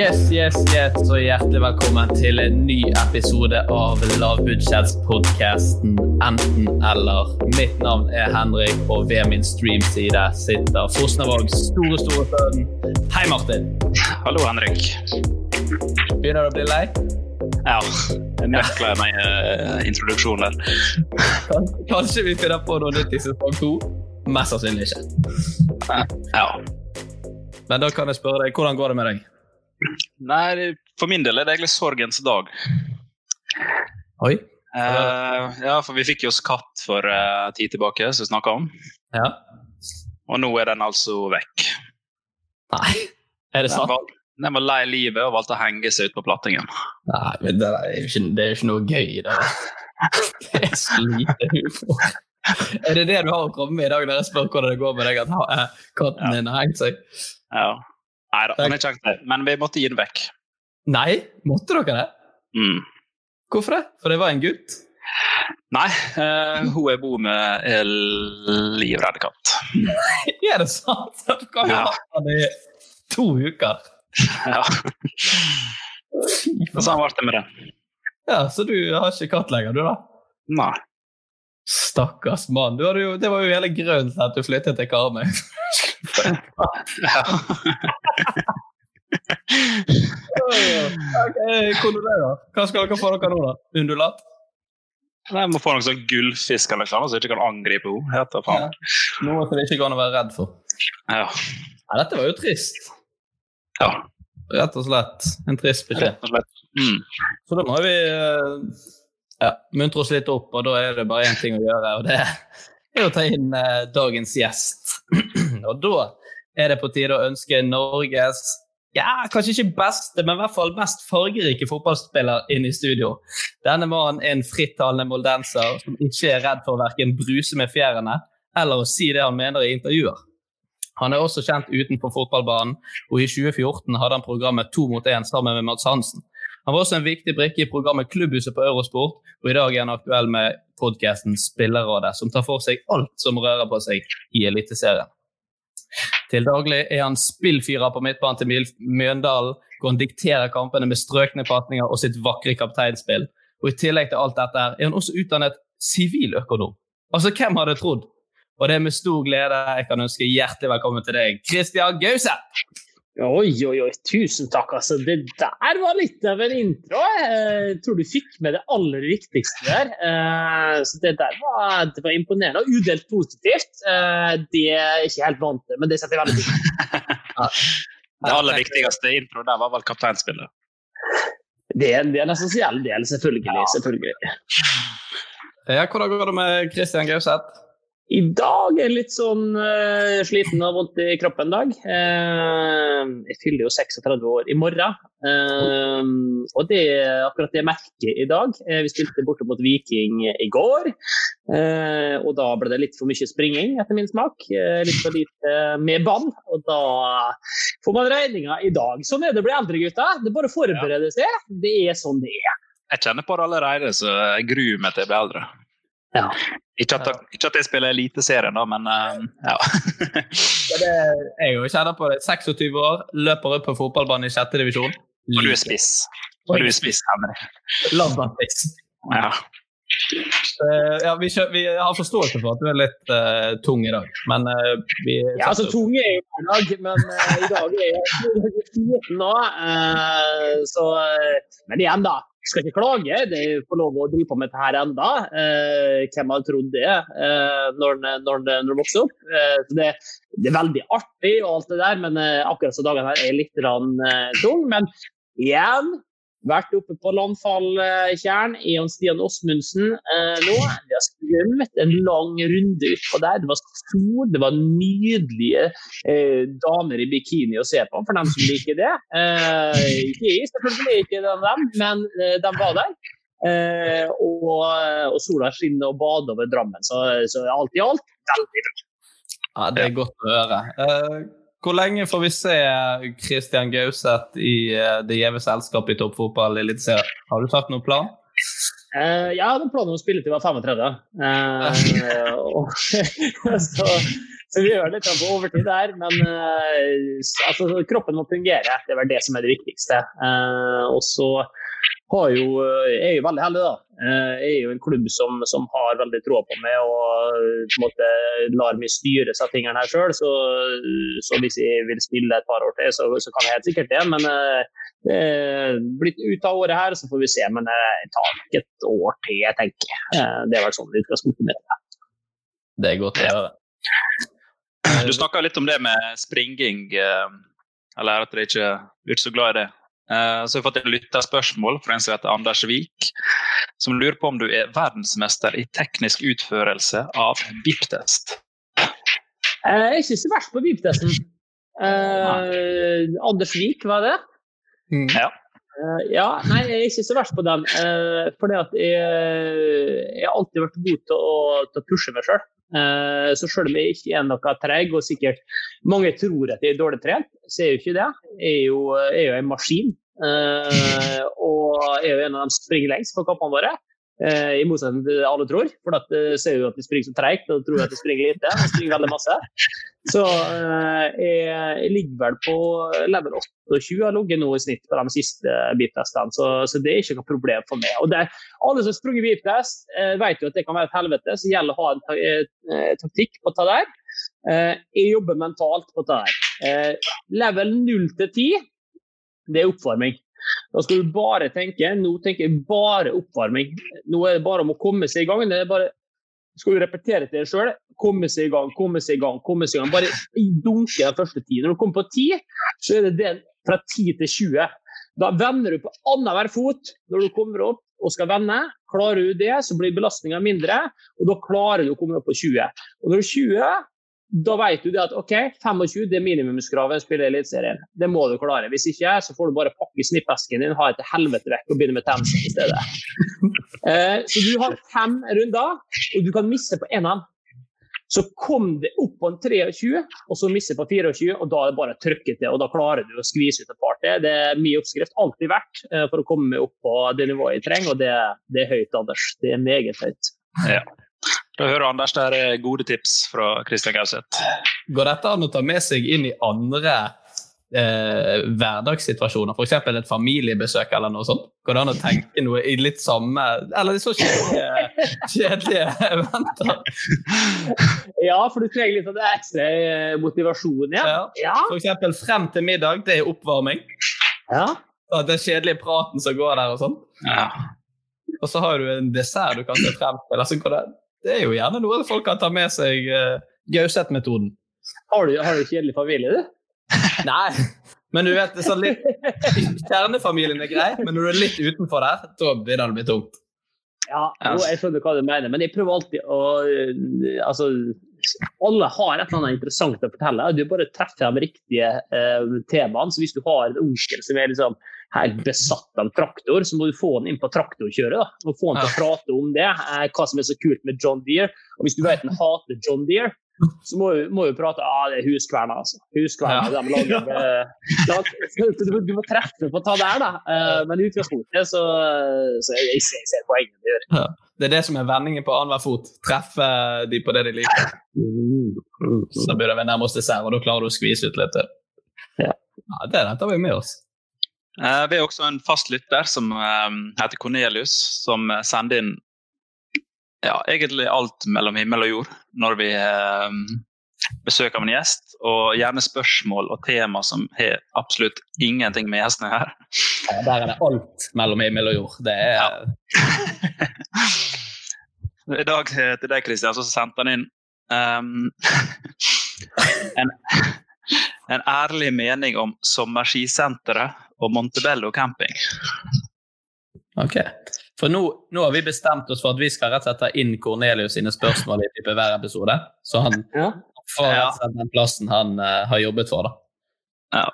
Yes, yes, yes, og hjertelig velkommen til en ny episode av lavbudsjettspodkasten Enten-eller. Mitt navn er Henrik, og ved min streamside sitter Fosnavågs store, store sønn. Hei, Martin. Hallo, Henrik. Begynner du å bli lei? Ja, jeg nøkler meg uh, introduksjon der. Kanskje vi finner på noe nytt i sesong to? Mest sannsynlig ikke. Ja. Men da kan jeg spørre deg, hvordan går det med deg? Nei, for min del er det egentlig sorgens dag. Oi. Uh, ja, for vi fikk jo oss katt for uh, tid tilbake, som vi snakka om. Ja. Og nå er den altså vekk. Nei, er det Den var, den var lei livet og valgte å henge seg ut på plattingen. Nei, men det er jo ikke, ikke noe gøy i det. Det er så lite humor. Er det det du har å komme med i dag når jeg spør hvordan det går med deg? At eh, katten din har hengt seg? Ja. Nei da, han er ikke men vi måtte gi den vekk. Nei, måtte dere det? Mm. Hvorfor det? For det var en gutt? Nei, uh, hun jeg bor med, er livredd katt. Er det sant? Du kan jo Ja. ha den i to uker. Ja. Og sånn ble det med det. Ja, Så du har ikke katt lenger, du da? Nei. Stakkars mann. Jo, det var jo hele grunnen til at du flyttet til Karmøy. Ja. Hva skal dere få dere nå, da? Undulat? Nei, Jeg må få noen sånn gullfisk eller noe jeg ikke kan angripe henne. Heter faen. Noe som det ikke går an å være redd for. Ja. Nei, dette var jo trist. ja. Rett og slett. En trist beskjed. Rett og slett. Mm. Så da må vi eh, ja, muntre oss litt opp, og da er det bare én ting å gjøre, og det er å ta inn eh, dagens gjest. og da er det på tide å ønske Norges ja, kanskje ikke beste, men i hvert fall mest fargerike fotballspiller inn i studio. Denne mannen er en frittalende moldenser som ikke er redd for å verken bruse med fjærene eller å si det han mener i intervjuer. Han er også kjent utenfor fotballbanen, og i 2014 hadde han programmet To mot én sammen med Mads Hansen. Han var også en viktig brikke i programmet Klubbhuset på Eurosport, og i dag er han aktuell med podkasten Spillerrådet, som tar for seg alt som rører på seg i Eliteserien. Til daglig er han spillfyrer på midtbanen til Mjøndalen, hvor han dikterer kampene med strøkne pasninger og sitt vakre kapteinspill. Og I tillegg til alt dette er han også utdannet siviløkonom. Altså, hvem hadde trodd? Og det er med stor glede jeg kan ønske hjertelig velkommen til deg, Christian Gauseth! Oi, oi, oi. Tusen takk. altså. Det der var litt av en intro. Jeg tror du fikk med det aller viktigste der. Eh, Så Det der var, det var imponerende og udelt positivt. Eh, Det er jeg ikke helt vant til, men det setter jeg veldig pris på. Det aller viktigste intro der var vel kapteinspillet. Det er, det er en essensiell del, selvfølgelig. selvfølgelig. Ja, hvordan går det med Christian Gauseth? I dag er jeg litt sånn uh, sliten og vondt i kroppen en dag. Uh, jeg fyller jo 36 år i morgen. Uh, og det er akkurat det jeg merker i dag. vi spilte borte mot Viking i går. og da ble det litt for mye springing, etter min smak. litt for lite med ball. Og da får man regninga i dag. Sånn er det å bli eldre, gutta. Det er bare å forberede seg. Det er sånn det er. Jeg kjenner på det allerede, så jeg gruer meg til jeg blir eldre. Ja. Ikke, at, ikke at jeg spiller Eliteserien, da, men uh, ja. det, jeg jo kjenner på det. 26 år, løper opp på fotballbanen i sjette divisjon. Og du er spiss. Og du er spiss, Henrik. Landbanespiss. Ja. Uh, ja, vi, kjø, vi, har forståelse for at du er litt uh, tung i dag, men uh, vi Ja, altså tung er jo i dag, men i dag er jeg sliten nå. så Men igjen, da skal ikke klage. Det får lov å drive på med dette her enda. Eh, hvem hadde trodd det eh, når, når vokser opp? Eh, det, det, er veldig artig og alt det der, men eh, akkurat så dagene her er litt rann, eh. Men igjen, vært oppe på Landfalltjern, Eon Stian Åsmundsen eh, nå. Vi har svømt en lang runde utpå der. Det var sol, det var nydelige eh, damer i bikini å se på, for dem som liker det. Eh, ikke jeg, selvfølgelig ikke dem, men eh, de var der. Eh, og, og, sola skinner og bader over Drammen, så, så alt i alt veldig bra. Ja, Det er godt å høre. Hvor lenge får vi se Christian Gauseth i uh, det gjeve selskapet i toppfotball i Eliteserien? Har du tatt noen plan? Uh, ja, hadde planen om å spille til jeg var 35. Uh, og, så, så, vi gjør litt på overtid der. Men uh, altså, kroppen må fungere. Det er vel det som er det viktigste. og så jo, jeg er jo veldig heldig, da. Jeg er jo en klubb som, som har veldig troa på meg og på en måte lar meg styre seg tingene her sjøl. Så, så, hvis jeg vil spille et par år til, så, så kan jeg helt sikkert det. Men det er blitt ut av året her, så får vi se. Men det tar nok et år til, jeg tenker Det er vel sånn utgangspunktet mitt. Det er godt å høre. Du snakka litt om det med springing, eller at du ikke er så glad i det. Eh, så har vi fått et lytterspørsmål fra en som heter Anders Vik, som lurer på om du er verdensmester i teknisk utførelse av BIP-test. Jeg er ikke så verst på BIP-testen. Eh, Anders Vik, var det? Mm. Ja. Uh, ja, nei, jeg er ikke så verst på den. Uh, fordi at jeg, har alltid vært god til å, til å pushe meg sjøl. Uh, så selv om jeg ikke er noe treg, og sikkert mange tror at jeg er dårlig trent, så er jeg jo ikke det. Jeg er jo, jeg er jo en maskin. Uh, og er jo en av dem som springer lengst på kampene våre. Uh, I motsetning til det alle tror. For at uh, ser jo at de springer så treigt og tror at de springer lite. De springer veldig masse. Så jeg, jeg, ligger vel på level 28 har ligget nå i snitt på de siste beep-testene, så, så, det er ikke noe problem for meg. Og det, Alle som har sprunget beep-test, vet jo at det kan være et helvete, så gjelder å ha en taktikk på ta der. jeg jobber mentalt på det der. level 0 til 10 det er oppvarming. Da skal du bare tenke Nå tenker jeg bare oppvarming. Nå er det bare om å komme seg i gang. det er bare skal du repetere til deg sjøl. Komme seg i gang, komme seg i gang. komme seg i gang. Bare dunke den første ti. Når du kommer på ti, så er det den fra 10 til 20. Da vender du på annenhver fot når du kommer opp og skal vende. Klarer du det, så blir belastninga mindre, og da klarer du å komme opp på 20. Og når du er 20, da vet du det at OK, 25 det er minimumskravet å spille i Eliteserien. Det må du klare. Hvis ikke, så får du bare pakke snippesken din, ha et helvete vekk og begynne med tennis i stedet. Eh, så du har fem runder, og du kan misse på én av dem. Så kom det opp på en 23, og så misse på 24, og da er det bare å trykke til. og Da klarer du å skvise ut et par til. Det er mye oppskrift, alltid verdt, eh, for å komme opp på det nivået jeg trenger, og det, det er høyt, Anders. Det er meget høyt. Ja. Da hører Anders der er gode tips fra Kristian Gauseth. Går dette an å ta med seg inn i andre eh, hverdagssituasjoner, f.eks. et familiebesøk eller noe sånt? Går det an å tenke noe i litt samme Eller så kjedelige, kjedelige eventer? Ja, for du trenger litt av det ekstra eh, motivasjonen, ja. ja. ja. F.eks. frem til middag, det er oppvarming. Ja. Og den kjedelige praten som går der og sånn. Ja. Og så har du en dessert du kan se frem til. Altså, det er jo gjerne noe folk kan ta med seg uh, Gauseth-metoden. Har du, har du kjedelig familie, du? Nei, men du vet, sånn litt, kjernefamilien er grei, men når du er litt utenfor der, da begynner det å bli tungt. Ja, jo, jeg skjønner hva du mener, men jeg prøver alltid å eh, Altså, alle har et eller annet interessant å fortelle. Du bare treffer de riktige eh, temaene. Så hvis du har en onkel som er liksom helt besatt av traktor, så må du få han inn på traktorkjøret. da, og Få han til å prate om det, eh, hva som er så kult med John Deere. Og hvis du vet han hater John Deere, så må du, må du prate ah, det er Huskverna, altså. Huskverna, ja. de lager, uh, du, du, må treffe på å ta der, da. Uh, men i utgangspunktet så, så jeg, jeg, ser, jeg ser poenget gjør. Ja. Det er det som er vendingen på annenhver fot. Treffe de på det de liker. Så begynner vi nærme oss dessert, og da klarer du å skvise ut litt til. Ja. ja det tar vi med oss. Uh, vi har også en fast lytter som heter Cornelius, som sender inn ja, egentlig alt mellom himmel og jord når vi eh, besøker en gjest. Og gjerne spørsmål og tema som har absolutt ingenting med gjestene her. Ja, der er det alt mellom himmel og jord. Det er ja. I dag eh, til deg, Kristian, så sendte han inn um, en, en ærlig mening om sommerskisenteret og Montebello camping. Ok. For nå, nå, har vi bestemt oss for at vi skal rett og slett ta inn Cornelius sine spørsmål i type hver episode. Så han ja. får rett og slett den plassen han uh, har jobbet for. da. Ja.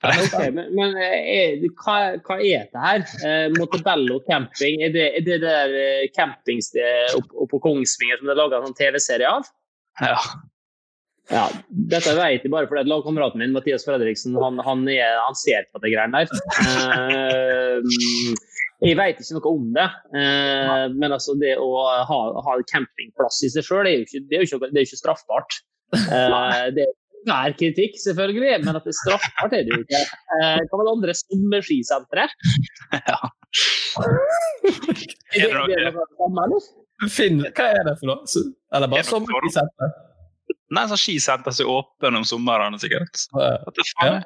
Okay, men, men er, hva, hva, er det her? Eh, Montebello camping, er det, er det der eh, campingstedet oppe opp på Kongsvinger som det er laga en TV-serie av? Ja. Ja. Dette vet jeg bare fordi lagkameraten min Mathias Fredriksen han, han, er, han ser på de greiene der. Uh, jeg vet ikke noe om det, uh, men altså det å ha, ha campingplass i seg sjøl er, det er jo ikke, det er ikke straffbart. Uh, det er kritikk, selvfølgelig, men at det er straffbart er det jo ikke. Eh, hva med det andre sommerskisenteret? Ja. er det, det, det samme, Finn, hva er det for noe? Eller bare sommerskisenter? Nei, sånn skisenter som er åpne om sommeren, sikkert. Ja.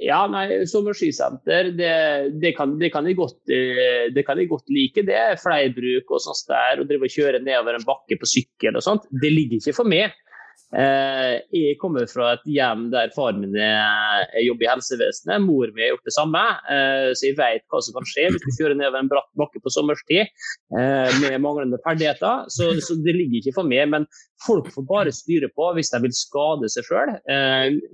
Ja, nei, sommerskisenter, det, det, kan, det, kan jeg godt, eh, det kan jeg godt like. Det er fleibruk og sånt der, å drive og kjøre nedover en bakke på sykkel og sånt. Det ligger ikke for meg. Eh, jeg kommer fra et hjem der far min jobber i helsevesenet. Mor mi har gjort det samme, eh, så jeg vet hva som kan skje hvis du kjører nedover en bratt bakke på sommerstid eh, med manglende ferdigheter. Så, så, det ligger ikke for meg. Men folk får bare styre på hvis de vil skade seg sjøl.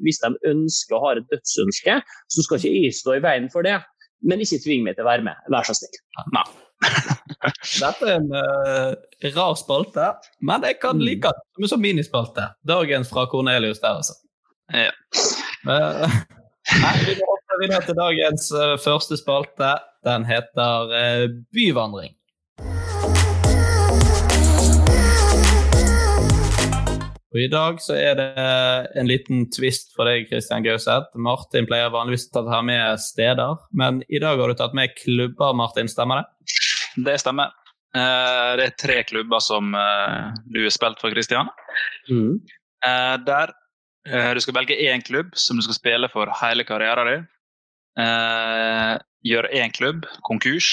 Hvis de ønsker og har et dødsønske, så skal ikke jeg stå i veien for det. Men ikke tving meg til å være med, vær så snill. Nei. Dette er en uh, rar spalte, men jeg kan mm. like den som minispalte. Dagens fra Cornelius der, altså. Ja. Uh, nei, vi går videre til dagens uh, første spalte. Den heter Byvandring. Og I dag så er det en liten twist for deg, Christian Gauseth. Martin pleier vanligvis å ta med steder, men i dag har du tatt med klubber, Martin. Stemmer det? Det stemmer. Eh, det er tre klubber som eh, du har spilt for, Christian. Mm. Eh, der du skal velge én klubb som du skal spille for hele karrieren din. Gjøre én klubb konkurs.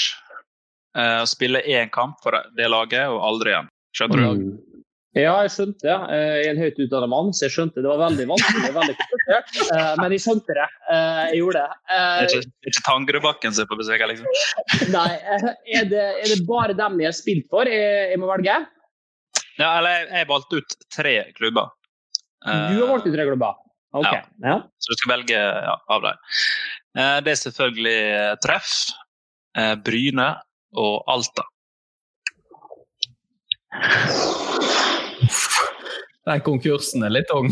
Spille én kamp for det laget og aldri igjen. Skjønner du? Mm. Ja, jeg skjønte det. Jeg er en høyt utdannet mann, så jeg skjønte det var veldig vanskelig veldig komplisert. Eh, men jeg skjønte det. Eh, jeg gjorde det. Ikke, ikke Tangerudbakken som er på besøk her, liksom? Nei. Eh, er det, er det, bare dem jeg har spilt for jeg, jeg må velge? Ja, eller jeg, jeg valgte ut tre klubber. Du har valgt ut tre klubber? Ok. Ja. ja. Så du skal velge ja, av dem. Det er selvfølgelig Treff, Bryne og Alta. Den konkursen er litt tung.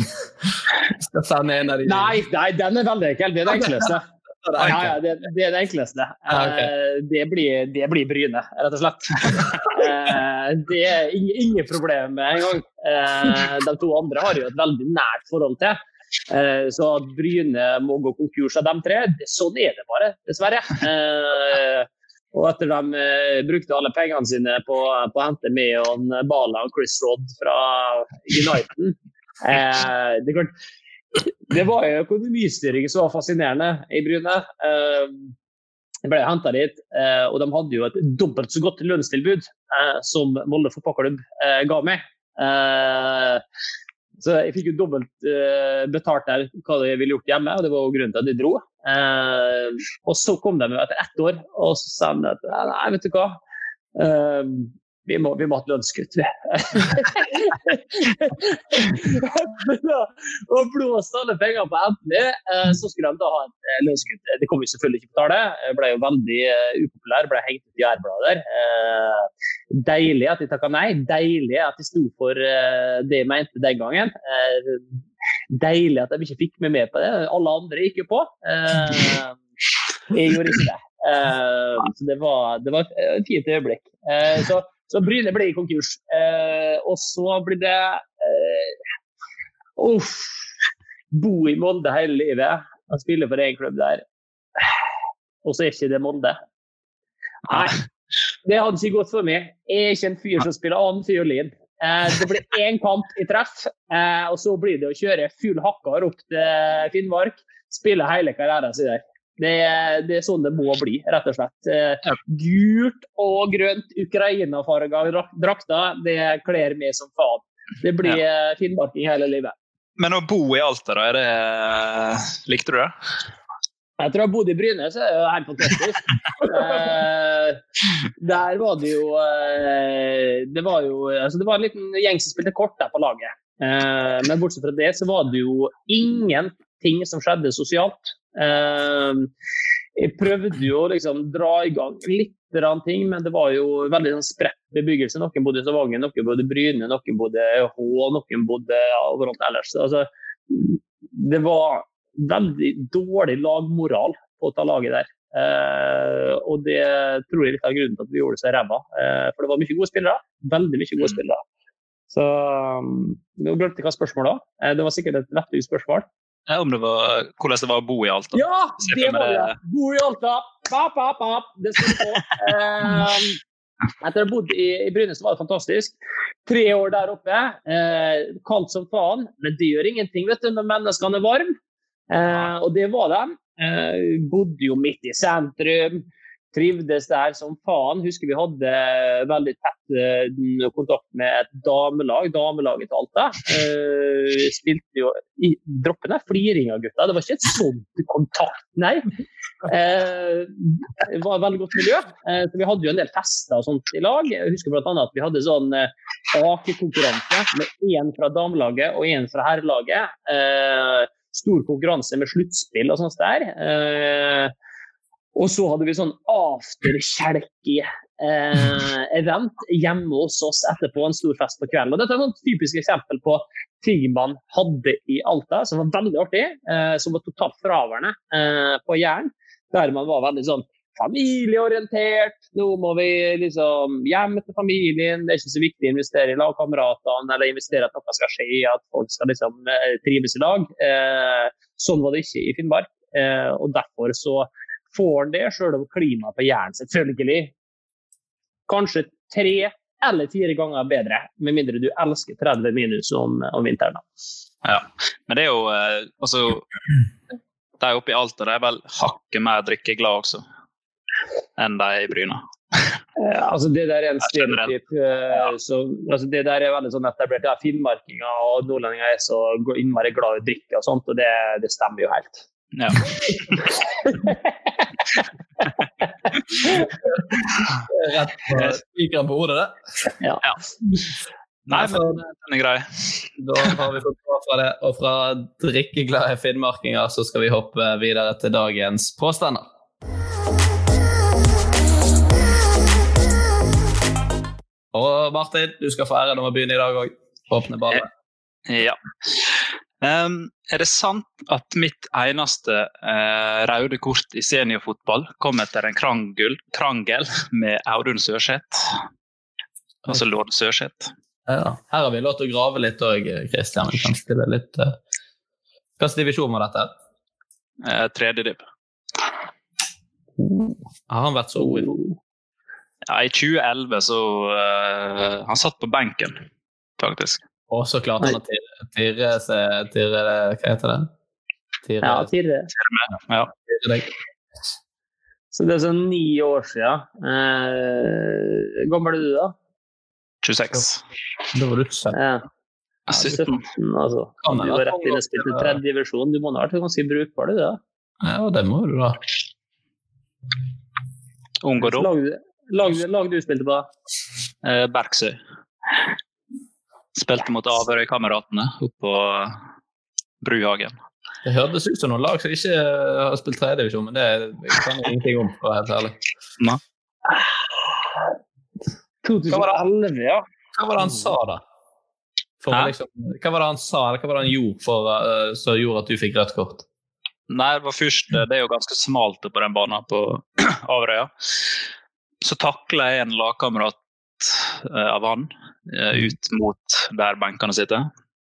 Skal sende en av de Nei, nei, den er veldig enkel. Det er det enkleste. Ja, ja, det, det, er det enkleste. Uh, det, blir, det, blir, Bryne, rett og slett. Uh, det er ingen, ingen problem med en gang. Uh, de to andre har jo et veldig nært forhold til. så at Bryne må gå konkurs av dem tre, sånn er det bare, dessverre. Og etter de eh, brukte alle pengene sine på, på å hente med Bala og Chris Rodd fra Uniten eh, det, det, var jo økonomistyring som var fascinerende i Bryne. Eh, jeg ble henta dit, eh, og de hadde jo et dobbelt så godt lønnstilbud eh, som Molde fotballklubb eh, ga meg. Så jeg fikk jo dobbelt uh, betalt der hva jeg ville gjort hjemme, og det var jo grunnen til at jeg dro. Uh, og så kom de etter ett år, og så sa de at nei, vet du hva. Uh, vi må, vi må ha et lønnskutt, vi. og blåste alle pengene på Anthony. Så skulle de da ha et lønnskutt. Det kom vi selvfølgelig ikke betale. Jeg ble jo veldig upopulær, ble hengt ut i ærblader. Deilig at de takka nei. Deilig at de sto for det jeg mente den gangen. Deilig at de ikke fikk meg med på det. Alle andre gikk jo på. Jeg gjorde ikke det. Så det var, det var et fint øyeblikk. Så så Bryne ble i konkurs. Eh, og så blir det eh, Uff. Bo i Molde hele livet. Jeg spiller for én klubb der. Og så er ikke det Molde. Nei, det hadde ikke gått for meg. Jeg er ikke en fyr som spiller annen fiolin. Eh, det blir én kamp i treff, eh, og så blir det å kjøre full hakkar opp til Finnmark. Spille hele karrieren sin der. Det, det, er sånn det må bli, rett og slett. Eh, gult og grønt Ukraina-farga drakter, det kler meg som faen. Det blir ja. Eh, finnmarking hele livet. Men å bo i Alta, da? Det, likte du det? Jeg tror jeg har bodd i Bryne, så er det helt fantastisk. eh, der var det jo eh, Det var jo altså det var en liten gjeng som spilte kort der på laget. Eh, men bortsett fra det så var det jo ingenting som skjedde sosialt. Ehm, jeg prøvde jo å liksom dra i gang litt ting, men det var jo veldig sånn spredt bebyggelse. Noen bodde i Stavanger, noen bodde i Bryne, noen bodde i Hå, noen bodde overalt ellers. Altså, det var veldig dårlig lagmoral på å ta laget der. Eh, og det tror jeg litt av grunnen til at vi gjorde det så ræva. Eh, for det var mye gode spillere. Veldig mye gode spillere. Så Nå glemte jeg hva spørsmålet var. Eh, det var sikkert et lettvint spørsmål. Ja, om det var, hvordan det var å bo i Alta. Ja, det var det! Bo i Alta! Pap, pap, pap. Det står på. Um, etter å ha bodd i, i Bryne, så var det fantastisk. Tre år der oppe. Eh, kaldt som faen, men det gjør ingenting vet du, når menneskene er varme. Eh, og det var de. Eh, bodde jo midt i sentrum trivdes der som faen. Husker vi hadde veldig tett uh, kontakt med et damelag, damelaget til Alta. Uh, spilte jo i droppene. Fliring av gutta. Det var ikke et sånt kontakt, nei. Uh, det var et veldig godt miljø. Uh, vi hadde jo en del fester og sånt i lag. Jeg husker bl.a. at vi hadde sånn akekonkurranse med én fra damelaget og én fra herrelaget. stor konkurranse med sluttspill og sånt der. Uh, og så hadde vi sånn afterkjelke-event eh, hjemme hos oss etterpå, en stor fest på kvelden. Og dette er et typisk eksempel på ting man hadde i Alta, som var veldig artig. Eh, som var totalt fraværende eh, på Jæren. Der man var veldig sånn familieorientert. Nå må vi liksom hjem til familien. Det er ikke så viktig å investere i lagkameratene eller investere at noe skal skje, at folk skal liksom eh, trives i lag. Eh, sånn var det ikke i Finnmark. Eh, og derfor så får han det, sjøl om klimaet på Jæren selvfølgelig kanskje tre eller fire ganger bedre, med mindre du elsker 30 minus om, om vinteren. Ja, men det er jo eh, altså De oppe i Alta de er vel hakket mer drikkeglade også enn de i Bryna. Ja, altså Det der er en stereotyp. Ja. Eh, altså det der er veldig sånn etablert. Ja, Finnmarkinger og nordlendinger er så innmari glad i å drikke, og sånt, og det, det stemmer jo helt. Ja. Rett på spikeren på hodet, det. Ja. ja. Nei, men den er grei. Da har vi fått bra fra det. Og fra drikkeglade finnmarkinger så skal vi hoppe videre til dagens påstander. Og Martin, du skal få æren om å begynne i dag òg. Åpne ballet. Ja. Um, er det sant at mitt eneste uh, røde kort i seniorfotball kom etter en krangel, krangel med Audun Sørseth? Altså lord Sørseth. Ja, her har vi lov til å grave litt òg, Kristian. Vi kan stille litt uh... Hvilken divisjon var dette? Uh, tredje div. Uh, har han vært så god? Ja, I 2011 så uh, Han satt på benken, faktisk. Og så klarte han å tirre Tirre Hva heter det? Tirre, ja, tirre. Ja. tirre deg. Så det er sånn ni år siden. Eh, gammel er du, da? 26. Da var du 17. Ja. Ja, 17. 17, altså. Du var rett inn og spilte tredje divisjon. Du må ha vært ganske brukbar, du, da. Ja, det må du da. Ung og. Lag, lag, lag du spilte på? Eh, Bergsøy. Spilte mot Averøy-kameratene oppå Bruhagen. Det hørtes ut som noen lag som ikke har spilt tredjedivisjon, men det kan jeg ingenting om, for å være helt ærlig. 2011, ja. Hva var det han sa, da? For, liksom, hva var det han sa, eller hva var det han gjorde for, uh, som gjorde at du fikk rødt kort? Nei, det var først Det er jo ganske smalt på den banen på Averøya. Så takla jeg en lagkamerat uh, av han eh, ut mot der benkene sitter.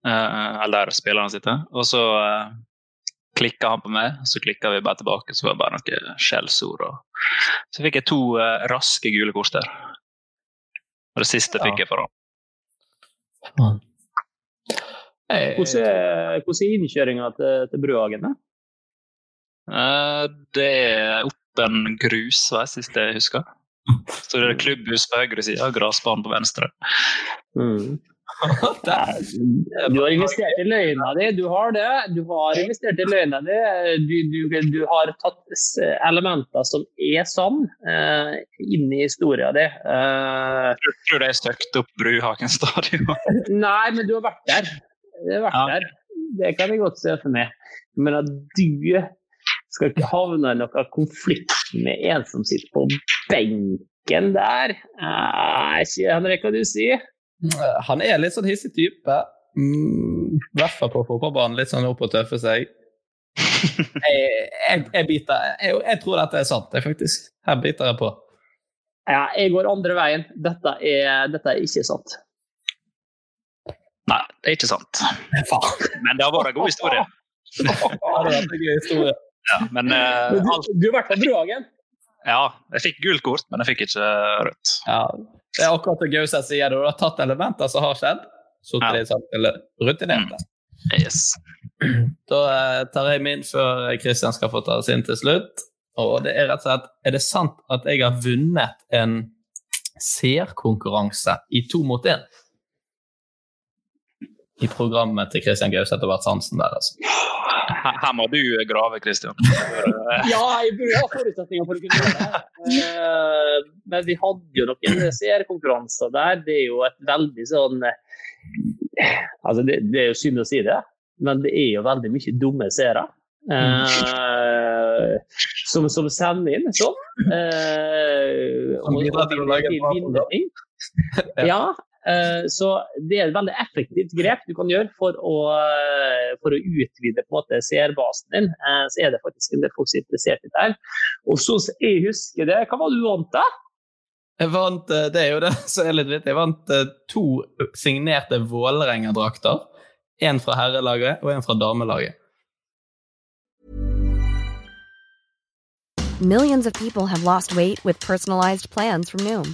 Eh, eller der spillerne sitter. Og så uh, klikka han på meg, så klikka vi bare tilbake. Så var det bare noen skjellsord. Og... Så fikk jeg to eh, raske gule kort der. Og det siste fikk jeg for ham. Hvordan er, innkjøringa til, til Bruhagen? Eh, det er opp en grusvei, sist jeg husker. Så det er klubbhus på høyre side og gressbanen på venstre. Mm. Du har investert i løgna di, du har det. Du har investert i løgna di. Du, du, du har tatt elementer som er sann, uh, inn i historien di. Eh, Jeg tror de søkte opp Bruhaken stadion. nei, men du har vært der. Du har vært Ja. der. Det kan jeg godt se for meg. Men at du skal ikke havne i noen konflikt med en som sitter på benken der eh, ikke, Henrik, hva du sier Han er litt sånn hissig type. Mm, I hvert fall på fotballbanen. Litt sånn opp og tøffe seg. Jeg, jeg, jeg biter jeg, jeg tror dette er sant, jeg, faktisk. Her biter jeg på. Ja, jeg går andre veien. Dette er, dette er ikke sant. Nei, det er ikke sant. Men det har vært en god historie. Det har vært en gøy historie. Ja, men eh, Men alt, du, er i hvert fall Bruhagen? ja, jeg fikk gult kort, men jeg fikk ikke rødt. Ja, det er akkurat det Gauseth sier. Du har tatt elementer som har skjedd, så Ja. til rutinerte. Yes. Da eh, tar jeg min før Kristian skal få ta sin til slutt. Og det er rett og slett Er det sant at jeg har vunnet en seerkonkurranse i to mot én? I programmet til Kristian Gauseth og Bert Hansen der, altså. Her, her må du grave, Kristian. Ja, jeg burde ha forutsetninger for å kunne gjøre det. Eh, Men vi hadde jo noen seerkonkurranser der. Det er jo et veldig sånn eh, Altså, det, det er jo synd å si det, men det er jo veldig mye dumme seere. Uh, som, som sender inn sånn. Uh, Som og- og, og og, bra vinne program. ting. Ja, så det er et veldig effektivt grep du kan gjøre for å, eh, for å utvide på en måte seerbasen din. Eh, Så er det faktisk en del folk som er interessert i det her. Og så jeg husker det, hva var det du vant da? Jeg vant, eh, det er jo det som er litt vittig. Jeg vant eh, to signerte Vålerenga-drakter. En fra herrelaget og en fra damelaget. Millions of people have lost weight with personalized plans from Noom,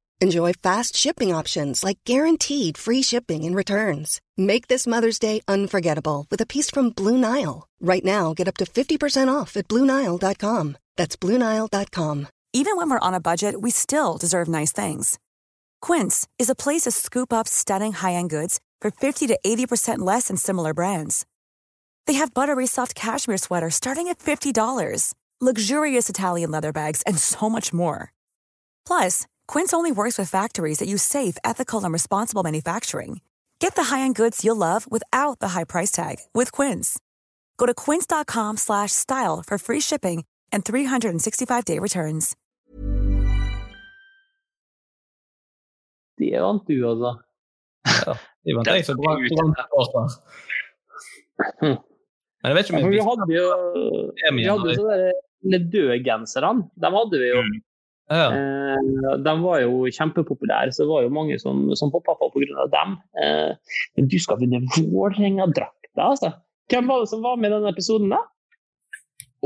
Enjoy fast shipping options like guaranteed free shipping and returns. Make this Mother's Day unforgettable with a piece from Blue Nile. Right now, get up to 50% off at BlueNile.com. That's BlueNile.com. Even when we're on a budget, we still deserve nice things. Quince is a place to scoop up stunning high end goods for 50 to 80% less than similar brands. They have buttery soft cashmere sweaters starting at $50, luxurious Italian leather bags, and so much more. Plus, Quince only works with factories that use safe, ethical, and responsible manufacturing. Get the high-end goods you'll love without the high price tag with Quince. Go to quince.com/style for free shipping and 365-day returns. Det vant du, altså. Ja, det vant jeg som brant brant Men jeg vet ikke om vi hadde jo er vi hadde jo sånne dødgenserne. Dem hadde vi jo. Mm. Ja. Eh, de var jo kjempepopulære, så det var jo mange som, som hoppa på pga. dem. Eh, men du skal vinne Vålerenga-drakta, altså. Hvem var det som var med i denne episoden, da?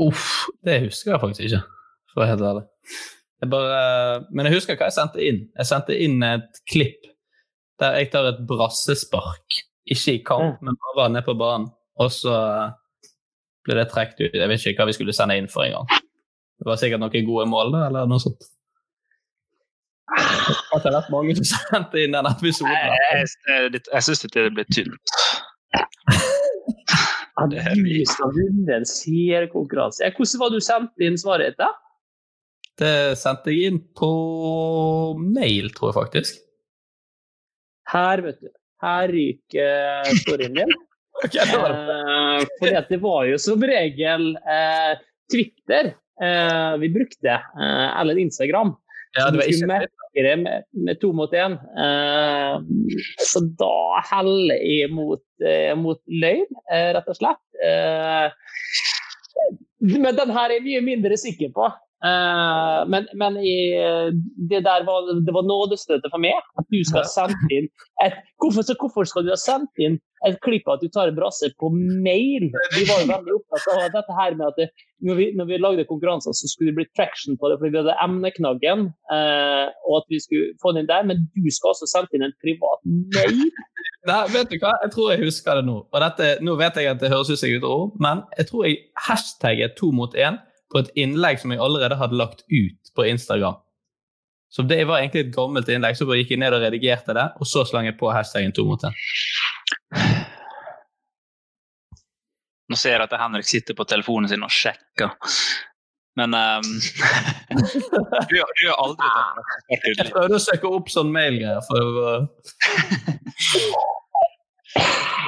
Uff, det husker jeg faktisk ikke, for å være helt ærlig. Jeg bare, men jeg husker hva jeg sendte inn. Jeg sendte inn et klipp der jeg tar et brassespark. Ikke i kamp, men bare ned på banen. Og så ble det trukket ut. Jeg vet ikke hva vi skulle sende inn for en gang. Det var sikkert noen gode mål da, eller noe sånt. At det har vært mange som sendte inn den episoden. Jeg, jeg, jeg syns det blir tynt. Ja, du skal vinne en seerkonkurranse. Hvordan var det du sendte inn svaret ditt? da? Det sendte jeg inn på mail, tror jeg faktisk. Her, vet du. Her ryker storyen din. okay, det det. Eh, for det var jo som regel eh, Twitter eh, vi brukte, eh, eller Instagram. Ja, det var ikke merke det med, med, to mot én. Eh, så da heller jeg mot, eh, mot løgn, eh, rett og slett. men den her er jeg mye mindre sikker på. Uh, men, men i, det der var, det var nådestøtet for meg. At du skal sende inn et, hvorfor, hvorfor, skal du ha sendt inn et klipp av at du tar en brasse på mail? Vi var jo veldig opptatt av dette her med at det, når, vi, når vi lagde konkurranser, så skulle det bli traction på det fordi vi hadde emneknaggen. Eh, og at vi skulle få den inn der, Men du skal også sende inn en privat mail? Nei, vet du hva? Jeg tror jeg husker det nå. Og dette, nå vet jeg at det høres ut som jeg ord, men jeg tror jeg hashtagget to mot én på et innlegg som jeg allerede hadde lagt ut på Instagram. Så det var egentlig et gammelt innlegg, så bare gikk jeg ned og redigerte det, og så slang jeg på hashtaggen to mot én. Nå ser jeg at Henrik sitter på telefonen sin og sjekker. Men um, du, du har aldri tatt. Jeg prøvde å søke opp sånn mailgreier for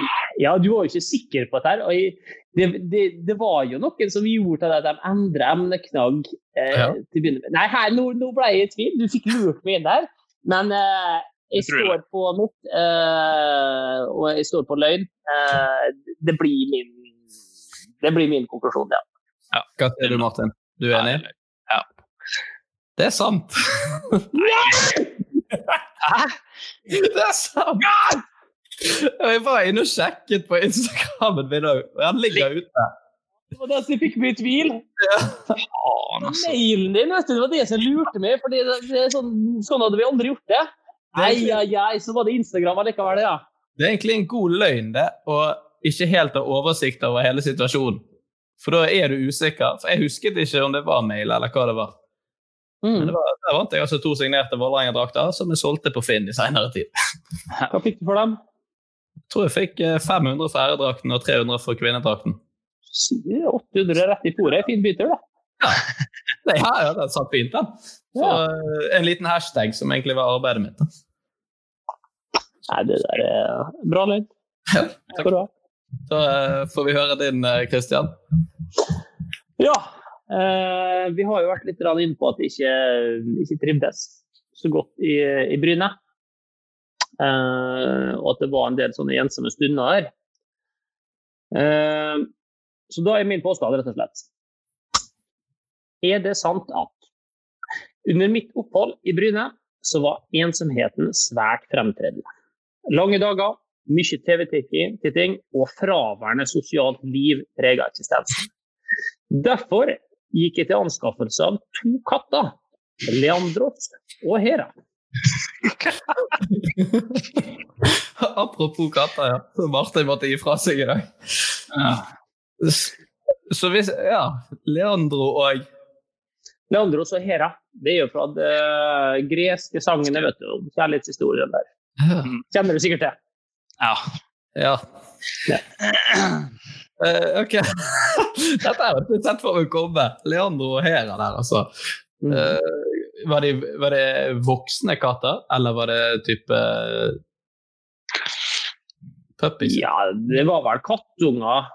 Ja, du var jo ikke sikker på dette. og det, det, det, var jo noen som gjorde at de endret emneknagg eh, ja. til å begynne med. Nei, her, nå, nå, ble jeg i tvil. Du fikk lurt meg inn der. Men eh, jeg står på mitt, eh, og jeg står på løgn. Eh, det, blir min, det blir min konklusjon, ja. ja. Hva sier du, Martin? Du er enig? Ja. Det er sant. Hæ? Det er sant! Jeg var inne og sjekket på Instagrammen min òg, og han ligger ute. Det var det som fikk meg i tvil. Ja. Faen, altså. Mailen din, vet du, det var det som lurte meg. for det, det sånn, sånn, hadde vi aldri gjort det. Nei, ja, ja, så var det Instagram allikevel, ja. Det er egentlig en god løgn, det, og ikke helt ha oversikt over hele situasjonen. For da er du usikker. For jeg husket ikke om det var mail, eller hva det var. Mm. Men det var, der vant jeg altså to signerte Vålerenga-drakter, som jeg solgte på Finn i seinere tid. Hva fikk du for dem? Tror jeg fikk 500 for æredrakten og 300 for kvinnedrakten. 800 rett i fòret. Fin bytur, da. Ja, det, ja, ja, det satt fint, den. Så, eh, En liten hashtag som egentlig var arbeidet mitt. da. Nei, det der er bra lyd. Ja, Takk. Da eh, får vi høre din, Kristian. Ja, eh, vi har jo vært litt inne på at vi ikke, ikke trivdes så godt i, i Bryne. Eh, og at det var en del sånne ensomme stunder der. Eh, så da er min påstand rett og slett Er det sant at under mitt opphold i Bryne så var ensomheten svært fremtredende? Lange dager, mye TV-titting og fraværende sosialt liv preget eksistensen. Derfor gikk jeg til anskaffelse av to katter, Leandros og Hera. Apropos katter, ja. Så Martin måtte gi fra seg i dag. Ja. Så hvis Ja, Leandro og Leandro og Hera. Det er jo fra de greske sangene, vet du. om Kjærlighetshistorien der. Kjenner du sikkert til. Ja. Ja. Uh, ok. Dette har jeg ikke sett for meg komme. Leandro og Hera der, altså. Mm. Eh, var, de, var det voksne katter, eller var det type puppies? Ja, det var vel kattunger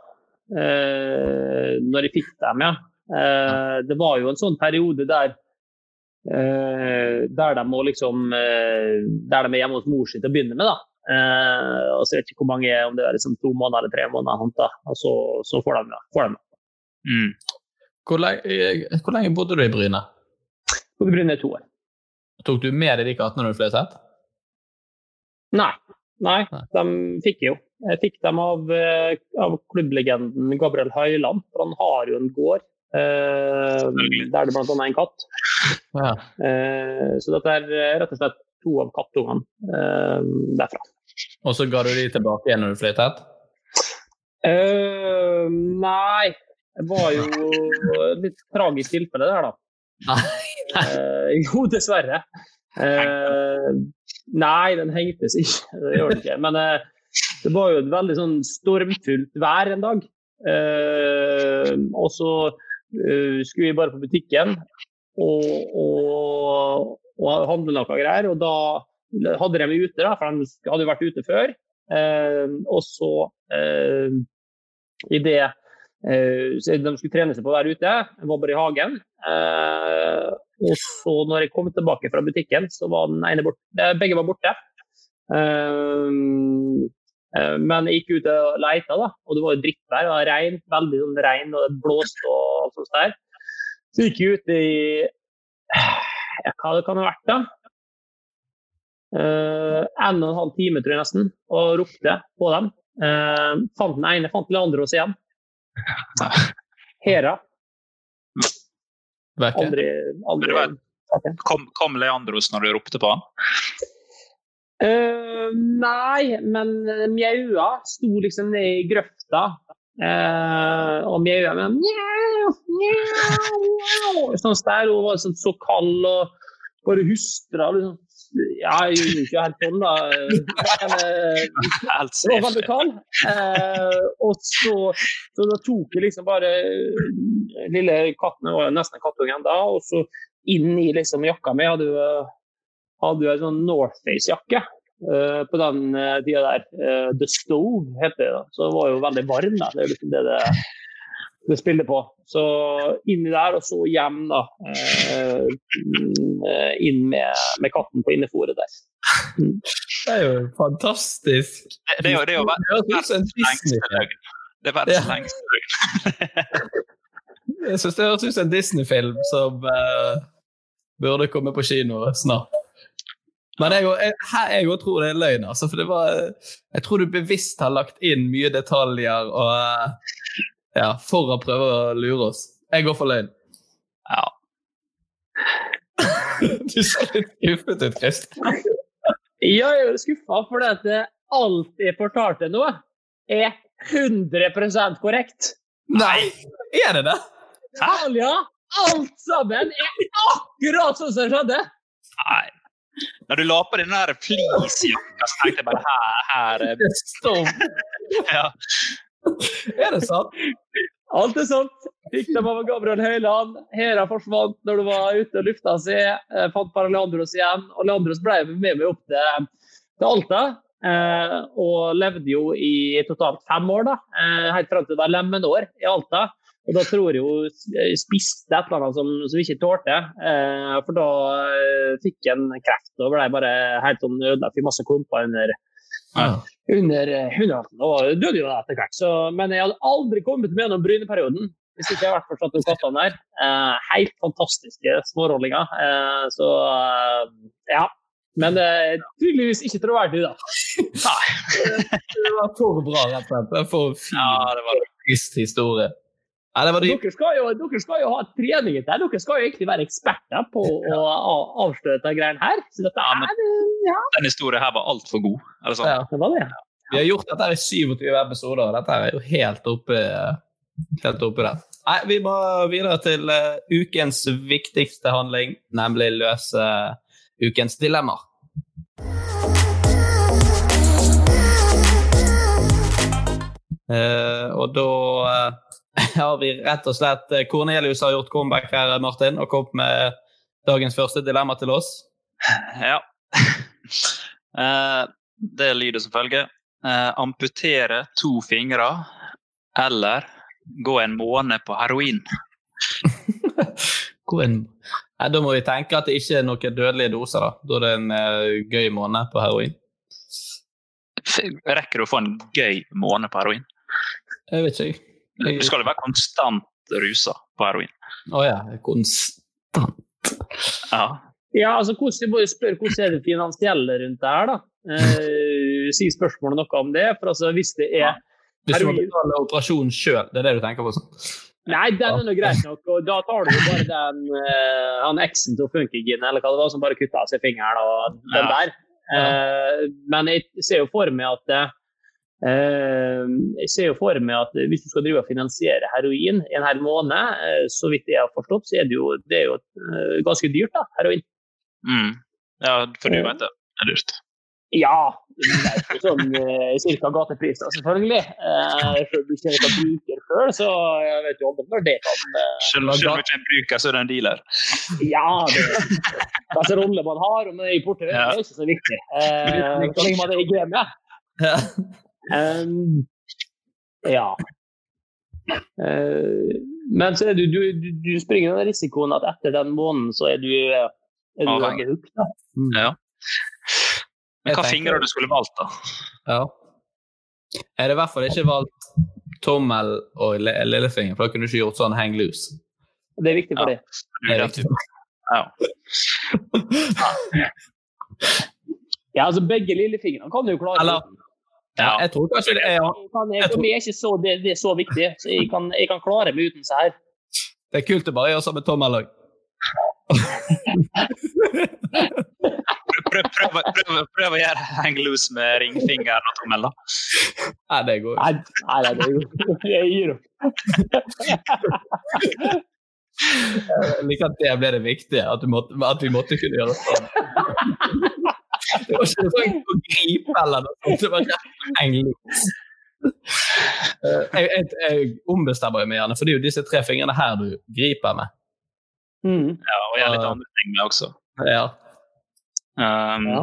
eh, når jeg fikk dem, ja. Eh, det var jo en sånn periode der eh, der de må liksom eh, Der de er hjemme hos mor si til å begynne med, da. Eh, og så vet jeg ikke hvor mange, om det er liksom to måneder eller tre måneder, sånt da. og så, så får de det. Får de det. Mm. Hvor, lenge, hvor lenge bodde du i Bryne? Og det bryner to år. Tok du med deg de kattene du fløy sett? Nei. Nei, de fikk jeg jo. Jeg fikk dem av, eh, av klubblegenden Gabriel Høiland. For han har jo en gård Uh, der det bl.a. er en katt. Ja. Uh, så dette er rett og slett to av kattungene uh, derfra. Og så ga du de tilbake igjen når du fløy tett? Eh, nei, det var jo et litt tragisk tilfelle der, da. Jo, dessverre. Uh, nei, den hengtes ikke. Det gjør den ikke. Men uh, det var jo et veldig sånn stormfullt vær en dag. Og så skulle vi bare på butikken og, og, og handle noe greier. Og da hadde de meg ute, da, for de hadde jo vært ute før. Og så, uh, i det så De skulle trene seg på å være ute, jeg var bare i hagen. Eh, og så når jeg kom tilbake fra butikken, så var den ene borte. eh, Begge var borte. Eh, eh, men jeg gikk ut og leita, da, og det var jo drittvær. Det var regn, veldig sånn regn, og det blåste og alt sånt der. Så gikk jeg ut i ja, hva det kan ha vært, da. Uh, en og en halv time, tror jeg nesten, og ropte på dem. Uh, fant den ene, fant den andre hos igjen. Hera. Vekke. Aldri, aldri Kom, kom Leandros når du ropte på han? Uh, nei, men mjaua sto liksom nede i grøfta. Uh, og mjaua med mjau, mjau, mjau. Sånn der, hun var sånn, så kald og bare hustra. Liksom. Ja, jeg gjorde ikke helt sånn, da. Men, eh, Helt det var veldig kald. Eh, og så, så da tok jeg liksom bare Lille katten var nesten en kattunge ennå. Og så inn i liksom jakka mi hadde jo hadde jo en sånn Northface-jakke. Uh, på den uh, tida der. Uh, The Stove heter det. da. Så det var jo veldig varm. da. Det er liksom det det, det spiller på. Så inni der, og så hjem, da. eh, mm, eh, inn med, med katten på innefòret der. Det er jo fantastisk. Det, det er jo, det er jo verdens lengste løgn. Det er verdens lengste løgn. Jeg syns det høres ut som en Disney-film som uh, burde komme på kino snart. Men jeg, jeg, her jeg tror det er løgn. Altså, for det var, jeg tror du bevisst har lagt inn mye detaljer og, eh, ja, for å prøve å lure oss. Jeg går for løgn. Ja. du ser litt skuffet ut, Kristian. Ja, jeg er skuffa fordi at eh, alt jeg fortalte nå, er 100 korrekt. Nei! Er det det? Hæ? Ja, alt sammen er akkurat sånn som det skjedde. Nei. Når du la på den der fleecejakka, så tenkte jeg bare her, her er Det ja. Er det sant? Alt er sant. Fikk dem av Gabriel Høyland. Hera forsvant når du var ute og lufta seg. Eh, fant bare Leandros igjen. Og Leandros ble med meg opp til, til Alta. Eh, og levde jo i totalt fem år, da. Eh, helt fram til det var lemenår i Alta. Og da tror jeg hun spiste et eller annet som, som ikke tålte. For da fikk han kreft og ble bare helt sånn ødelagt. Fikk masse klumper under. Under hundehalsen og døde jo etter hvert. Så, men jeg hadde aldri kommet med gjennom bryneperioden hvis ikke jeg hadde vært forstått de kattene der. Eh, helt fantastiske smårollinger. Eh, så eh, ja. Men eh, tydeligvis ikke troverdig, da. Nei. det var for bra, rett og slett. For fin, ja, det var en trist historie. Ja, dere, skal jo, dere, skal jo, ha trening til. Dere skal jo egentlig være eksperter på å avsløre dette greiene her. Så dette ja, men, ja. Den historien her var altfor god. Er det sånn? Ja, det var det. Vi har gjort dette i 27 episoder, og dette er jo helt oppe, helt oppe der. Nei, vi må videre til uh, ukens viktigste handling, nemlig løse uh, ukens dilemmaer. Uh, og da har vi rett og slett Kornelius har gjort comeback her, Martin, og kommet med dagens første dilemma til oss. Ja. det lyder som følger eh, amputere to fingre eller gå en måned på heroin? Nei, da må vi tenke at det ikke er noen dødelige doser. Da Da er det en gøy måned på heroin. Rekker du å få en gøy måned på heroin? Jeg vet ikke. Jeg... Du skal jo være konstant rusa på heroin. Å oh, ja. Konstant. Ja. ja, altså hvordan, må spørre hvordan er det finansielle rundt det her, da? Eh, si spørsmålet noe om det? For altså, hvis det er Hvis du må betale operasjonen sjøl, det er det du tenker på? sånn? Nei, den er nå greit nok. og Da tar du jo bare den uh, han eksen til Funkygin eller hva det var, som bare kutta av seg fingeren og den ja. der. Uh, men jeg ser jo for meg at uh, jeg ser jo for meg at hvis du skal drive og finansiere heroin i en hel måned, så vidt jeg har forstått, så er det jo, det er jo ganske dyrt, da, heroin. Mm. Ja, for du vet det. Det er dyrt. Ja, det er sånn eh, ca. gatepris, da, selvfølgelig. Eh, selv om du ikke er bruker sjøl, så jeg vet jo aldri når det kan eh, Selv om du ikke er bruker, så er det en dealer? Ja, det hvilken rolle man har, om det er i porter, ja. er ikke så viktig. Eh, så lenge man er i gamet. Ja. Um, ja. Uh, men så er du, du, du springer den risikoen at etter den måneden så er du, er du veldig hooked. Mm. Ja. Men hva fingre du skulle valgt, da? Ja. Jeg hadde i hvert fall ikke valgt tommel og lillefinger, for da kunne du ikke gjort sånn hang loose. Det er viktig for ja. det. det er viktig. Ja. ja, altså begge lillefingrene kan du jo klare. Eller, ja, jeg tror kanskje det er For meg er ikke så, det, det, er så viktig, så jeg kan, jeg kan klare meg uten så her. Det er kult å bare gjøre samme med tommel òg. prøv, prøv, prøv, prøv, å gjøre hang loose med ringfingeren og tommel, da. Nei, det går ikke. Nei, nei, det går Jeg gir opp. Jeg liker at det ble det viktige, at, måtte, at, vi måtte kunne gjøre det sånn. Det var ikke sånn å gripe eller noe sånt. Det var rett hang loose. Jeg, jeg, jeg ombestemmer meg gjerne, for det er jo disse tre fingrene her du griper med. Mm. Ja, og gjør litt andre ting med også. Ja. Um, ja.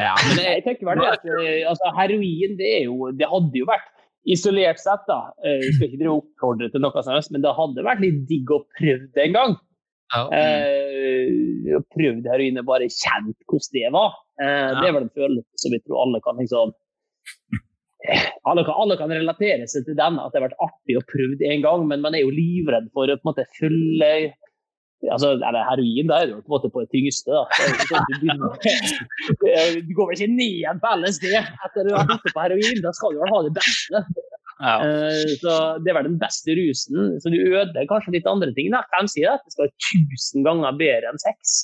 ja. men jeg tenker vel at eh, altså, heroin det, er jo, det hadde jo vært isolert sett, da. Eh, jeg skal ikke oppfordre til noe helst, men det hadde vært litt digg å prøve det en gang. Ja. Eh, prøvd heroin og bare kjent hvordan det var. Eh. Det er vel en følelse som vi tror alle kan liksom eh, alle kan, alle kan, relatere seg til den, at det har vært artig å prøve det en gang, men man er jo livredd for å på en måte følge altså, er heroin, da er du på en måte på det tyngste. Da. Sånn du, går vel ikke ned på LSD etter å ha vært på heroin, da skal du vel ha det beste. Ja. Uh, så Det var den beste rusen. Så du ødelegger kanskje litt andre ting. da. De sier at det skal være tusen ganger bedre enn sex?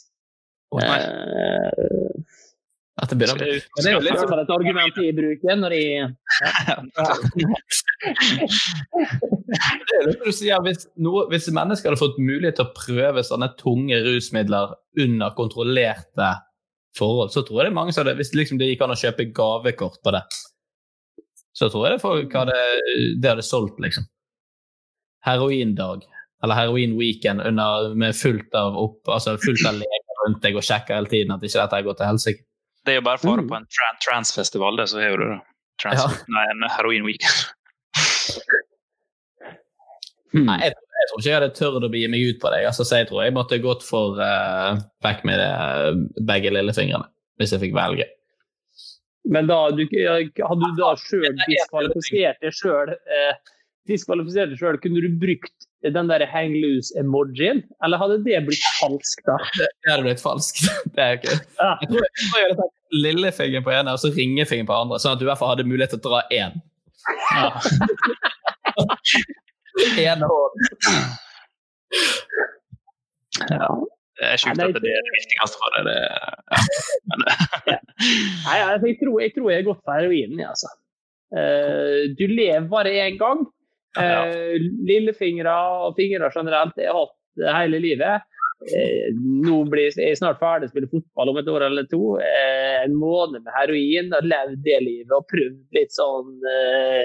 Oh, at det blir det. Men det er jo litt som et argument i bruken når de det er det du sier, hvis, noe, hvis mennesker hadde fått mulighet til å prøve sånne tunge rusmidler under kontrollerte forhold, så tror jeg det er mange som hadde Hvis liksom det gikk an å kjøpe gavekort på det, så tror jeg det folk hadde, det hadde solgt, liksom. Heroindag, eller heroin-weekend med fullt av, opp, altså fullt av leger rundt deg og sjekker hele tiden at ikke dette har gått til helsike. Det er jo bare for mm. på en tran transfestival, det, så har du det. Trans ja. Nei, en heroin-weekend. Hmm. Nei, jeg, jeg, tror ikke jeg hadde tørt å begi meg ut på deg. Altså, så jeg tror jeg måtte gått for uh, back med det, uh, begge lillefingrene, hvis jeg fikk velge. Men da du, hadde du da sjøl diskvalifisert deg sjøl, eh, diskvalifisert deg sjøl, kunne du brukt den der hang loose-emojien, eller hadde det blitt falskt da? Det hadde blitt falskt. Det er ikke ja. Jeg tror lillefingeren på ene og så ringefingeren på andre, sånn at du i hvert fall hadde mulighet til å dra én. Ja. ene hånd. Ja. Er sjukt at det er det viktigste for deg. Det, ja. Nei, jeg, tror, jeg tror jeg er godt for heroinen, altså. Uh, du lever bare én gang. Uh, lillefingre og fingre generelt jeg har hatt hele livet. Eh, nå blir jeg snart ferdig å spille fotball om et år eller to. Eh, en måned med heroin, og levd det livet og prøvd litt sånn eh,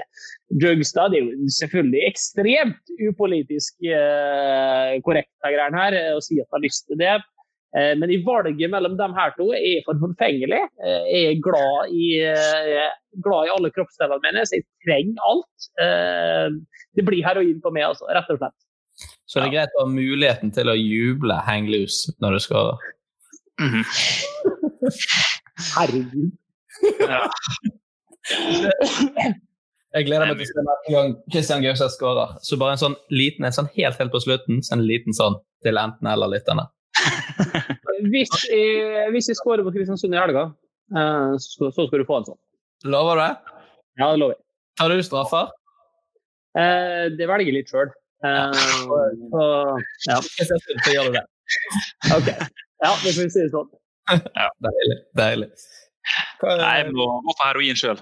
da. Det er jo selvfølgelig ekstremt upolitisk eh, korrekt her eh, å si at jeg har lyst til det. Eh, men i valget mellom de her to er jeg for forfengelig. Eh, jeg er glad i, glad i alle kroppsdelene mine, så jeg trenger alt. det blir heroin på meg, altså, rett og slett. Så det er greit å ha muligheten til å juble hang loose når du skal mm -hmm. Herregud. Ja. Jeg gleder meg til å se neste gang Christian Gauseth skårer. Så bare en sånn liten, en sånn helt helt på slutten, så en liten sånn til enten-eller-lytterne. hvis, jeg, hvis jeg skårer på Kristiansund i helga, eh, så, så, skal du få en sånn. Lover du det? Ja, det lover jeg. Tar du straffer? Eh, det velger jeg litt sjøl. Uh, ja. Gjør du det. OK. Ja, vi får si det sånn. Ja, deilig. deilig. Hva, Nei, jeg må gå for heroin sjøl.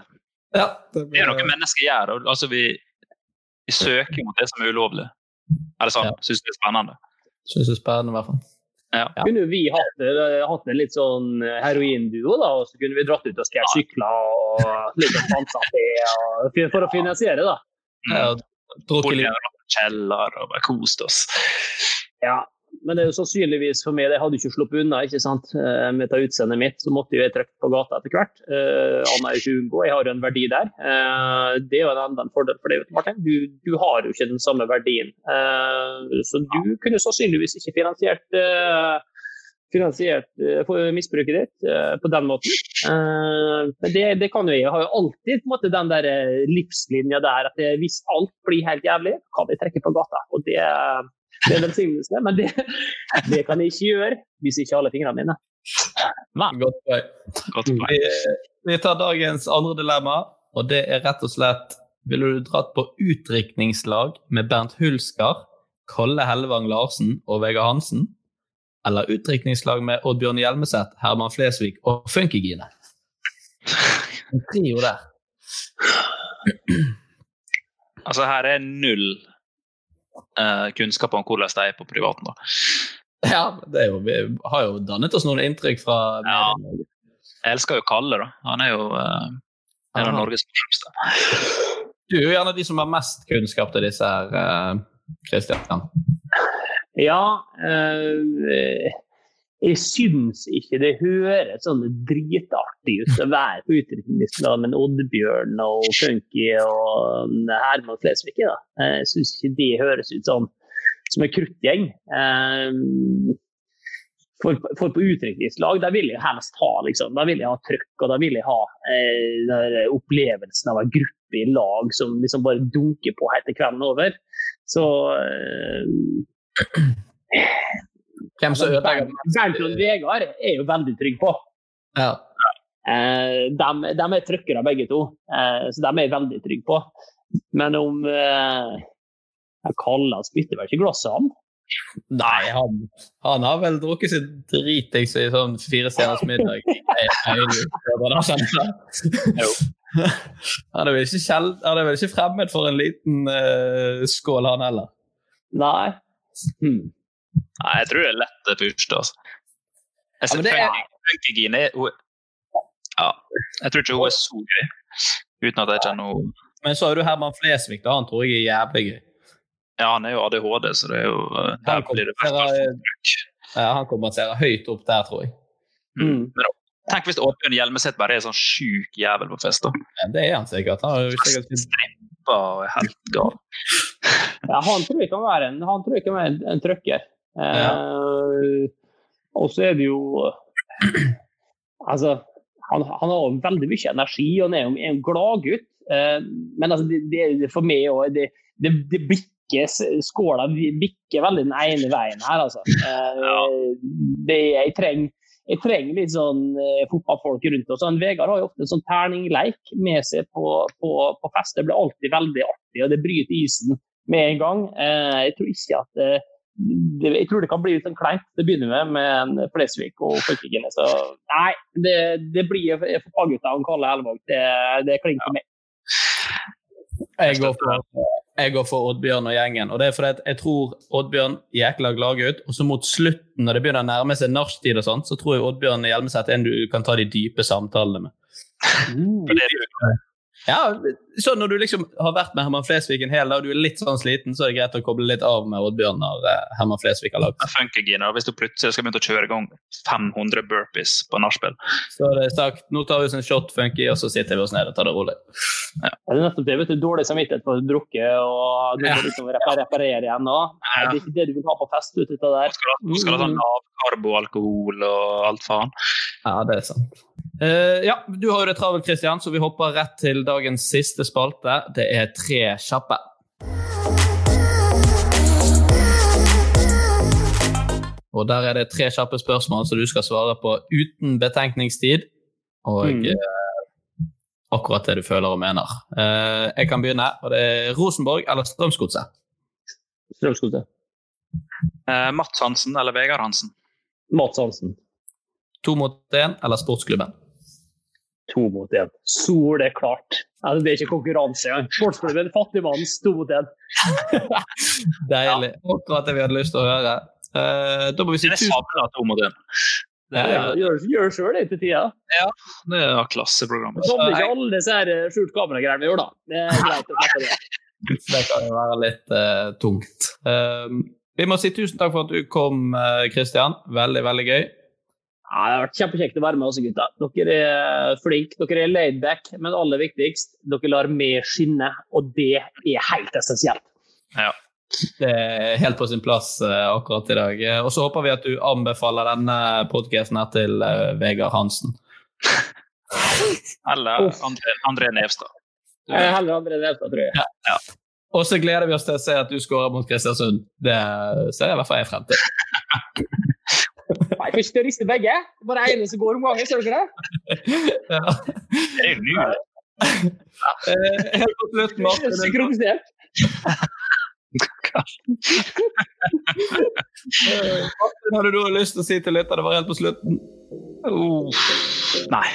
Ja, det, blir... det, er noe mennesker gjør. Altså, vi, vi, søker mot det som er ulovlig. Er det sant? Ja. Syns det er spennende. Syns det er spennende, i hvert fall. Ja. Kunne vi hatt, hatt, en litt sånn heroinduo, da, og så kunne vi dratt ut og skrevet sykler og litt ansatt for å finansiere, da. Ja, drukket litt kjeller og bare kost oss. Ja, men det er jo sannsynligvis for meg, det hadde ikke sluppet unna ikke sant? Eh, med det utseendet mitt. Så måtte jo jeg trykke på gata etter hvert. Uh, Anna er ikke unngå, jeg har jo en verdi der. Uh, det er jo en enda en fordel for deg, Martin. Du, du, har jo ikke den samme verdien. Uh, så du kunne sannsynligvis ikke finansiert uh, finansiert uh, misbruket ditt uh, på den måten. Uh, men det, det, kan jo jeg. Jeg har jo alltid måte, den der livslinja der at hvis alt blir helt jævlig, kan jeg trekke på gata. Og det, det er velsignelse, men det, det, kan jeg ikke gjøre hvis ikke alle fingrene mine. Godt poeng. Vi, vi tar dagens andre dilemma, og det er rett og slett Ville du dratt på utdrikningslag med Bernt Hulsker, Kalle Hellevang Larsen og Vegard Hansen? Eller utdrikningslag med Oddbjørn Hjelmeset, Herman Flesvig og Funkygine. En trio der. Altså, her er null uh, kunnskap om hvordan de er på privaten, da. Ja, jo, vi har jo dannet oss noen inntrykk fra ja. Jeg elsker jo Kalle, da. Han er jo uh, en av Norges morsomste. Du er jo gjerne de som har mest kunnskap til disse her, Kristian. Uh, ja, eh, jeg syns ikke det høres sånn dritartig ut å være på utrykningslag med Oddbjørn og Funky og Herman Flesvig. Da. Jeg syns ikke det høres ut som, som en kruttgjeng. Eh, for, for, på utrykningslag vil jeg helst ha liksom, da vil jeg ha trøkk og da vil jeg ha eh, opplevelsen av en gruppe i lag som liksom bare dunker på helt kvelden over. Så eh, hvem som ødelegger Bernt og Vegard er jo veldig trygg på. Ja. Eh, de, de, er trøkkere begge to, eh, så de er jeg veldig trygge på. Men om eh, Kalle spytter vel ikke glasset, han? Nei, han, han, har vel drukket seg dritings i sånn fire stjerners middag. Han er vel ikke, han er vel ikke fremmed for en liten uh, skål, han heller. Nei. Hmm. Nei, jeg tror det er lett første, Altså. Jeg, ja, er... Funkygine ja, jeg tror ikke hun er så gøy. Uten at jeg kjenner noe Men så har du Herman Flesvig, da. Han tror jeg er jævlig gøy. Ja, han er jo ADHD, så det er jo eh, Der blir det ja, Han kompenserer høyt opp der, tror jeg. Mm. Men Tenk hvis Åbjørn Hjelmeset bare er sånn sjuk jævel på fest. da. Ja, det er han sikkert. Han er jo sikkert strippa og er helt gal. ja, han tror jeg kan være en, han tror jeg kan være en, en trøkker. Ja. Uh, og så er det jo Altså, han, han har veldig mye energi og han er jo en gladgutt. Eh, men altså, det, det, for meg òg det, det, det bikker skåla bikker veldig den ene veien her, altså. Eh, det, jeg trenger jeg trenger litt sånn eh, fotballfolk rundt oss. Vegard har jo ofte en sånn terningleik med seg på, på, på, fest. Det blir alltid veldig artig, og det bryter isen med en gang. Eh, jeg tror ikke at eh, det, jeg tror det kan bli litt sånn kleint til å begynne med med Flesvig og Folkegene. Så nei, det, det blir fotballgutta og Kalle Elvåg. Det, det klinger for meg. Jeg går for, jeg går for Oddbjørn og gjengen. og det er fordi jeg tror Oddbjørn jækla ut Og så mot slutten, når det begynner å nærme seg nachspiel, og sånt, så tror jeg Oddbjørn Hjelmeset er en du kan ta de dype samtalene med. Mm. Er det ja, så Når du liksom har vært med Herman Flesvig en hel dag og du er litt sånn sliten, så er det greit å koble litt av med Oddbjørnar uh, Herman Flesvig har lagd Gina, hvis du plutselig skal begynne å kjøre i gang 500 burpees på nachspiel. Så det er sagt, nå tar vi oss en shot funky, og så sitter vi oss ned og tar det rolig. Ja. Det er nettopp det. vet du, Dårlig samvittighet for å drukke og du må liksom reparere igjen. nå. Ja. Det er ikke det du vil ha på fest. ut av der. Du skal ha sånn lavkarboalkohol og alt faen. Ja, det er sant. Uh, ja, Du har jo det travelt, Christian, så vi hopper rett til dagens siste spalte. Det er tre kjappe. Og Der er det tre kjappe spørsmål som du skal svare på uten betenkningstid. Og mm. uh, akkurat det du føler og mener. Uh, jeg kan begynne. og det er Rosenborg eller Strømsgodset? Strømsgodset. Mats Hansen eller Vegard Hansen? Mats Hansen. To mot én eller Sportsklubben? To mot én. Soleklart. Altså, det er ikke konkurranse engang. Sportsklubben, fattigmannens to mot én. Deilig. Akkurat det vi hadde lyst til å høre. Uh, da må vi si tusen takk. To mot én. Ja, ja. Gjør, gjør sjøl det til tida. Ja, det er klasseprogram. Så det ikke alle disse eh, skjult kamera-greiene vi gjør, da. Det er greit å slippe det. det kan jo være litt uh, tungt. Uh, vi må si tusen takk for at du kom, Kristian. Veldig, veldig gøy. Ja, det har vært kjempekjekt å være med oss, gutta. Dere er flinke, dere er laidback, men aller viktigst, dere lar meg skinne, og det er helt essensielt. Ja. Det er helt på sin plass uh, akkurat i dag. Uh, og så håper vi at du anbefaler denne podkasten til uh, Vegard Hansen. Eller André, André Nevstad. Heller André Nevstad, tror jeg. Ja, ja. Og så gleder vi oss til å se at du skårer mot Kristiansund. Det ser jeg i hvert fall jeg frem til. Nei, jeg kan ikke riste begge. Bare ene som går om gangen, ser dere det? Ja. Det er. Eh, helt på slutten, Martin. Synkronisert. Martin, har du noe lyst til å si til lytterne? det var helt på slutten? Uh, nei.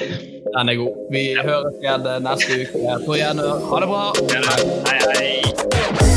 Den er god. Vi høres igjen neste uke. På gjenhør. Ha det bra. Hei, hei.